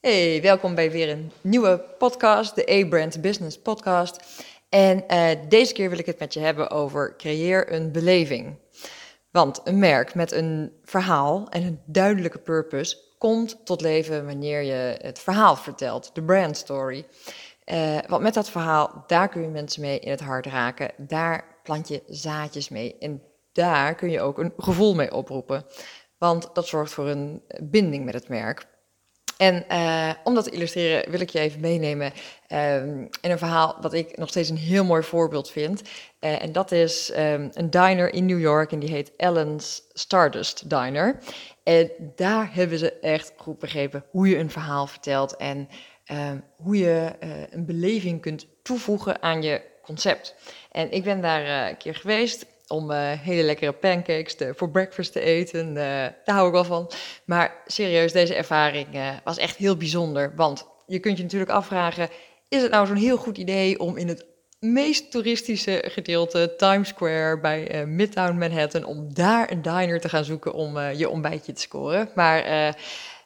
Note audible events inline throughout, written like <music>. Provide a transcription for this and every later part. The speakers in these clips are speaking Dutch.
Hey, welkom bij weer een nieuwe podcast, de A-Brand Business Podcast. En eh, deze keer wil ik het met je hebben over creëer een beleving. Want een merk met een verhaal en een duidelijke purpose komt tot leven wanneer je het verhaal vertelt, de brand story. Uh, want met dat verhaal, daar kun je mensen mee in het hart raken. Daar plant je zaadjes mee. En daar kun je ook een gevoel mee oproepen. Want dat zorgt voor een binding met het merk. En uh, om dat te illustreren wil ik je even meenemen um, in een verhaal wat ik nog steeds een heel mooi voorbeeld vind. Uh, en dat is um, een diner in New York en die heet Ellen's Stardust Diner. En daar hebben ze echt goed begrepen hoe je een verhaal vertelt en uh, hoe je uh, een beleving kunt toevoegen aan je concept. En ik ben daar een keer geweest om uh, hele lekkere pancakes te, voor breakfast te eten. Uh, daar hou ik wel van. Maar serieus, deze ervaring uh, was echt heel bijzonder. Want je kunt je natuurlijk afvragen: is het nou zo'n heel goed idee om in het meest toeristische gedeelte, Times Square bij Midtown Manhattan, om daar een diner te gaan zoeken om je ontbijtje te scoren? Maar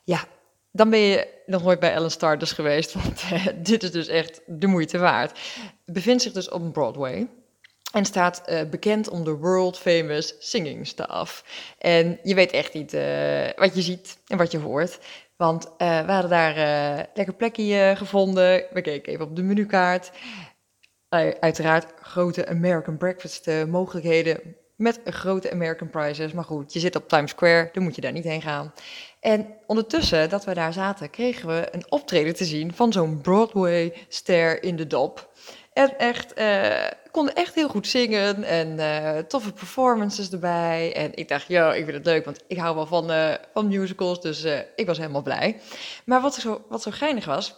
ja, dan ben je nog nooit bij Ellen Stardust geweest, <laughs> want dit is dus echt de moeite waard. Bevindt zich dus op Broadway. En staat uh, bekend om de world famous singing staff. En je weet echt niet uh, wat je ziet en wat je hoort. Want uh, we hadden daar lekker plekje gevonden. We keken even op de menukaart. uiteraard grote American breakfast mogelijkheden. Met grote American prizes. Maar goed, je zit op Times Square, dan moet je daar niet heen gaan. En ondertussen dat we daar zaten, kregen we een optreden te zien van zo'n Broadway-ster in de dop. En echt, uh, konden echt heel goed zingen en uh, toffe performances erbij. En ik dacht, ja, ik vind het leuk, want ik hou wel van, uh, van musicals, dus ik was helemaal blij. Maar wat zo, wat zo geinig was,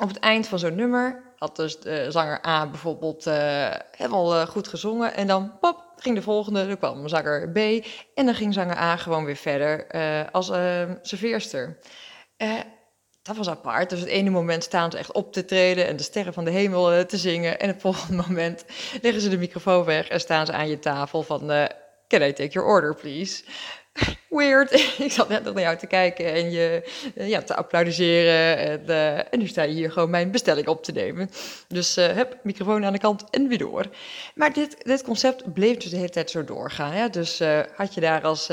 op het eind van zo'n nummer had dus de zanger A bijvoorbeeld helemaal goed gezongen. En dan, pop, ging de volgende, er kwam zanger B. En dan ging zanger A gewoon weer verder als serveerster dat was apart. Dus het ene moment staan ze echt op te treden en de sterren van de hemel uh, te zingen. En het volgende <laughs> moment leggen ze de microfoon weg en staan ze aan je tafel van... Uh, Can I take your order, please? <laughs> Weird. <laughs> ik zat net nog naar jou te kijken en je uh, ja, te applaudisseren. En, en, nu sta je hier gewoon mijn bestelling op te nemen. Dus heb microfoon aan de kant en weer door. Maar dit, dit concept bleef dus de hele tijd zo doorgaan. Hè? Dus had je daar als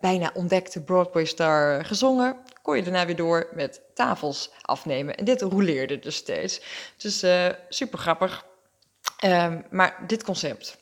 bijna ontdekte Broadway-star gezongen kon je daarna weer door met tafels afnemen. En dit roleerde dus steeds. Dus uh, super grappig. Um, maar dit concept.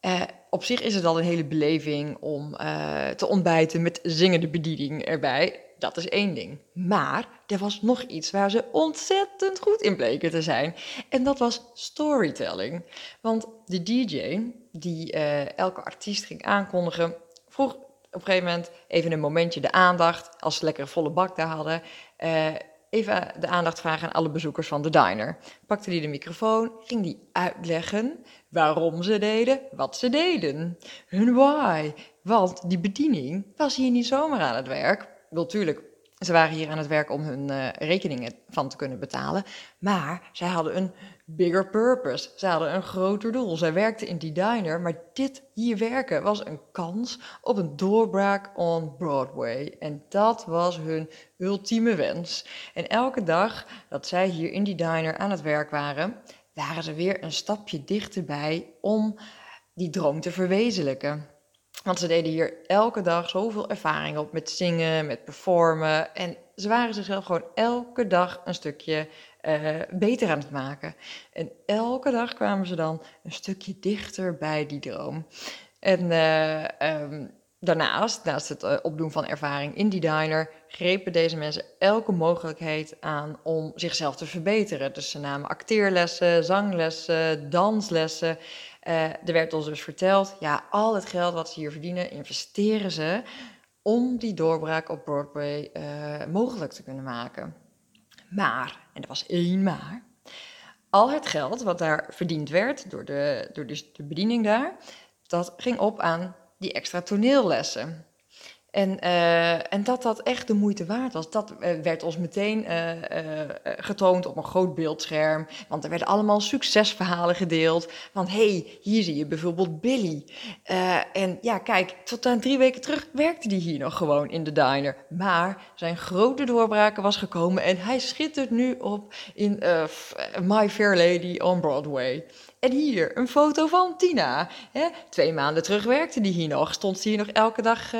Uh, op zich is het al een hele beleving om uh, te ontbijten met zingende bediening erbij. Dat is één ding. Maar er was nog iets waar ze ontzettend goed in bleken te zijn. En dat was storytelling. Want de DJ, die elke artiest ging aankondigen, vroeg op een gegeven moment even een momentje de aandacht, als ze lekker volle bak daar hadden, uh, even de aandacht vragen aan alle bezoekers van de diner. Pakte die de microfoon, ging die uitleggen waarom ze deden wat ze deden. Hun why. Want die bediening was hier niet zomaar aan het werk. Natuurlijk, ze waren hier aan het werk om hun uh, rekeningen van te kunnen betalen. Maar zij hadden een bigger purpose. Ze hadden een groter doel. Zij werkten in die diner, maar dit hier werken was een kans op een doorbraak on Broadway. En dat was hun ultieme wens. En elke dag dat zij hier in die diner aan het werk waren, waren ze weer een stapje dichterbij om die droom te verwezenlijken. Want ze deden hier elke dag zoveel ervaring op met zingen, met performen. En ze waren zichzelf gewoon elke dag een stukje uh, beter aan het maken. En elke dag kwamen ze dan een stukje dichter bij die droom. En uh, um, daarnaast, naast het uh, opdoen van ervaring in die diner, grepen deze mensen elke mogelijkheid aan om zichzelf te verbeteren. Dus ze namen acteerlessen, zanglessen, danslessen. Er werd ons dus verteld, ja, al het geld wat ze hier verdienen, investeren ze om die doorbraak op Broadway mogelijk te kunnen maken. Maar, en er was één maar, al het geld wat daar verdiend werd door de, door de, de bediening daar, dat ging op aan die extra toneellessen. En, uh, en dat dat echt de moeite waard was. Dat uh, werd ons meteen uh, getoond op een groot beeldscherm. Want er werden allemaal succesverhalen gedeeld. Want hey, hier zie je bijvoorbeeld Billy. en ja, kijk, tot aan drie weken terug werkte hij hier nog gewoon in de diner. Maar zijn grote doorbraken was gekomen en hij schittert nu op in My Fair Lady on Broadway. En hier, een foto van Tina. Twee maanden terug werkte die hier nog. Stond ze hier nog elke dag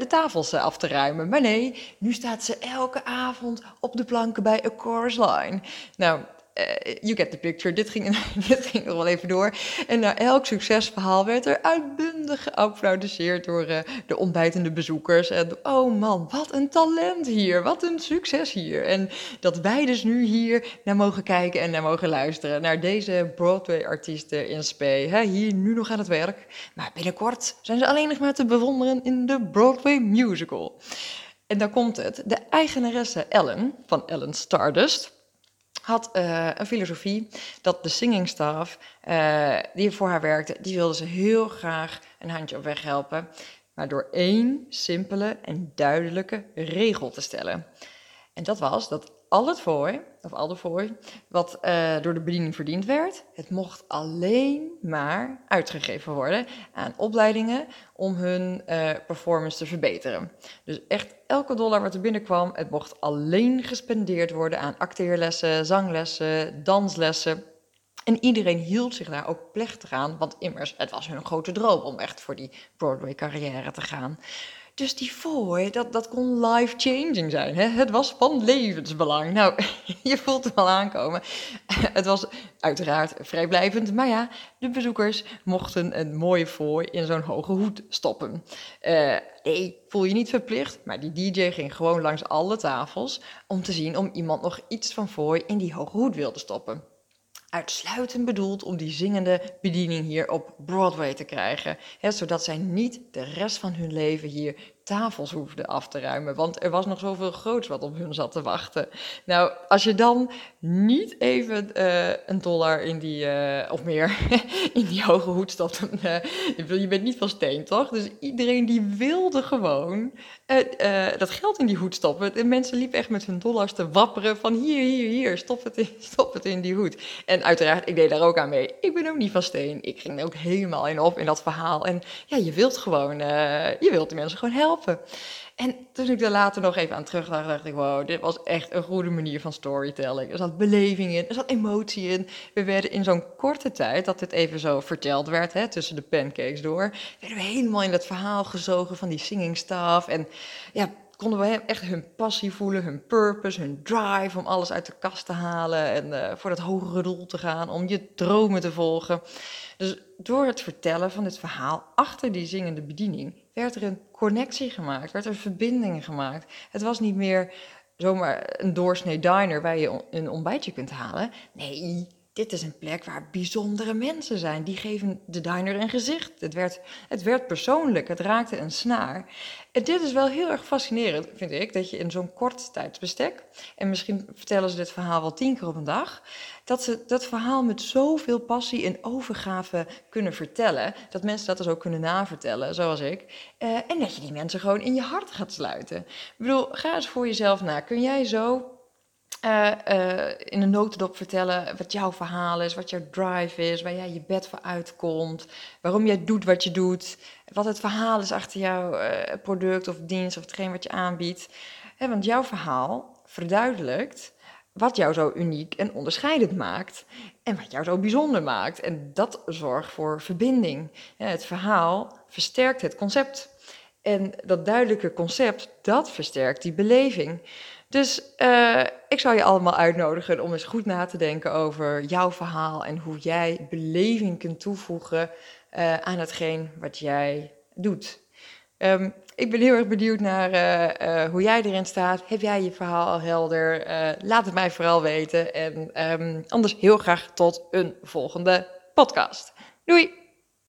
de tafels uh, af te ruimen. Maar nee, nu staat ze elke avond op de planken bij A Chorus Line. Nou, uh, you get the picture. Dit ging, <laughs> dit ging nog wel even door. En na elk succesverhaal werd er uitbundig geapplaudiseerd door uh, de ontbijtende bezoekers. En oh man, wat een talent hier. Wat een succes hier. En dat wij dus nu hier naar mogen kijken en naar mogen luisteren. Naar deze Broadway-artiesten in spe. Hè, hier nu nog aan het werk. Maar binnenkort zijn ze alleen nog maar te bewonderen in de Broadway musical. En daar komt het. De eigenaresse Ellen van Ellen Stardust had uh, een filosofie dat de singing staff uh, die voor haar werkte, die wilde ze heel graag een handje op weg helpen, maar door één simpele en duidelijke regel te stellen. En dat was dat al het fooi, of al de fooi, wat uh, door de bediening verdiend werd, het mocht alleen maar uitgegeven worden aan opleidingen om hun uh, performance te verbeteren. Dus echt elke dollar wat er binnenkwam, het mocht alleen gespendeerd worden aan acteerlessen, zanglessen, danslessen. En iedereen hield zich daar ook plechtig aan, want immers, het was hun grote droom om echt voor die Broadway-carrière te gaan. Dus die fooi, dat, dat kon life-changing zijn. Hè? Het was van levensbelang. Nou, <laughs> je voelt het wel aankomen. <laughs> Het was uiteraard vrijblijvend, maar ja, de bezoekers mochten een mooie fooi in zo'n hoge hoed stoppen. Uh, nee, voel je niet verplicht, maar die DJ ging gewoon langs alle tafels om te zien om iemand nog iets van fooi in die hoge hoed wilde stoppen uitsluitend bedoeld om die zingende bediening hier op Broadway te krijgen. Hè, zodat zij niet de rest van hun leven hier tafels hoefden af te ruimen. Want er was nog zoveel groots wat op hun zat te wachten. Nou, als je dan niet even uh, een dollar in die, uh, of meer, <laughs> in die hoge hoed stopt. Uh, je bent niet van steen, toch? Dus iedereen die wilde gewoon dat geld in die hoed stoppen. De mensen liepen echt met hun dollars te wapperen van hier, hier, hier, stop het, in, <laughs> stop het in die hoed. En uiteraard, ik deed daar ook aan mee. Ik ben ook niet van steen. Ik ging ook helemaal in op in dat verhaal. En ja, je wilt gewoon, je wilt de mensen gewoon helpen. En toen ik er later nog even aan terugdacht, dacht ik, wow, dit was echt een goede manier van storytelling. Er zat beleving in, er zat emotie in. We werden in zo'n korte tijd, dat dit even zo verteld werd, hè, tussen de pancakes door, werden we helemaal in dat verhaal gezogen van die singing staff. En ja, konden we echt hun passie voelen, hun purpose, hun drive om alles uit de kast te halen en uh, voor dat hogere doel te gaan, om je dromen te volgen. Dus door het vertellen van dit verhaal achter die zingende bediening werd er een connectie gemaakt, werd er verbindingen gemaakt. Het was niet meer zomaar een doorsnee diner waar je een ontbijtje kunt halen. Nee, dit is een plek waar bijzondere mensen zijn. Die geven de diner een gezicht. Het werd, het werd persoonlijk, het raakte een snaar. En dit is wel heel erg fascinerend, vind ik, dat je in zo'n kort tijdsbestek, en misschien vertellen ze dit verhaal wel tien keer op een dag, dat ze dat verhaal met zoveel passie en overgave kunnen vertellen, dat mensen dat dus ook kunnen navertellen, zoals ik, uh, en dat je die mensen gewoon in je hart gaat sluiten. Ik bedoel, ga eens voor jezelf na. Kun jij zo uh, uh, in een notendop vertellen wat jouw verhaal is, wat jouw drive is, waar jij je bed voor uitkomt, waarom jij doet wat je doet, wat het verhaal is achter jouw uh, product of dienst of hetgeen wat je aanbiedt. want jouw verhaal verduidelijkt wat jou zo uniek en onderscheidend maakt en wat jou zo bijzonder maakt. En dat zorgt voor verbinding. het verhaal versterkt het concept. En dat duidelijke concept, dat versterkt die beleving. Dus uh, ik zou je allemaal uitnodigen om eens goed na te denken over jouw verhaal en hoe jij beleving kunt toevoegen uh, aan hetgeen wat jij doet. Um, ik ben heel erg benieuwd naar uh, hoe jij erin staat. Heb jij je verhaal al helder? laat het mij vooral weten. En um, anders heel graag tot een volgende podcast. Doei!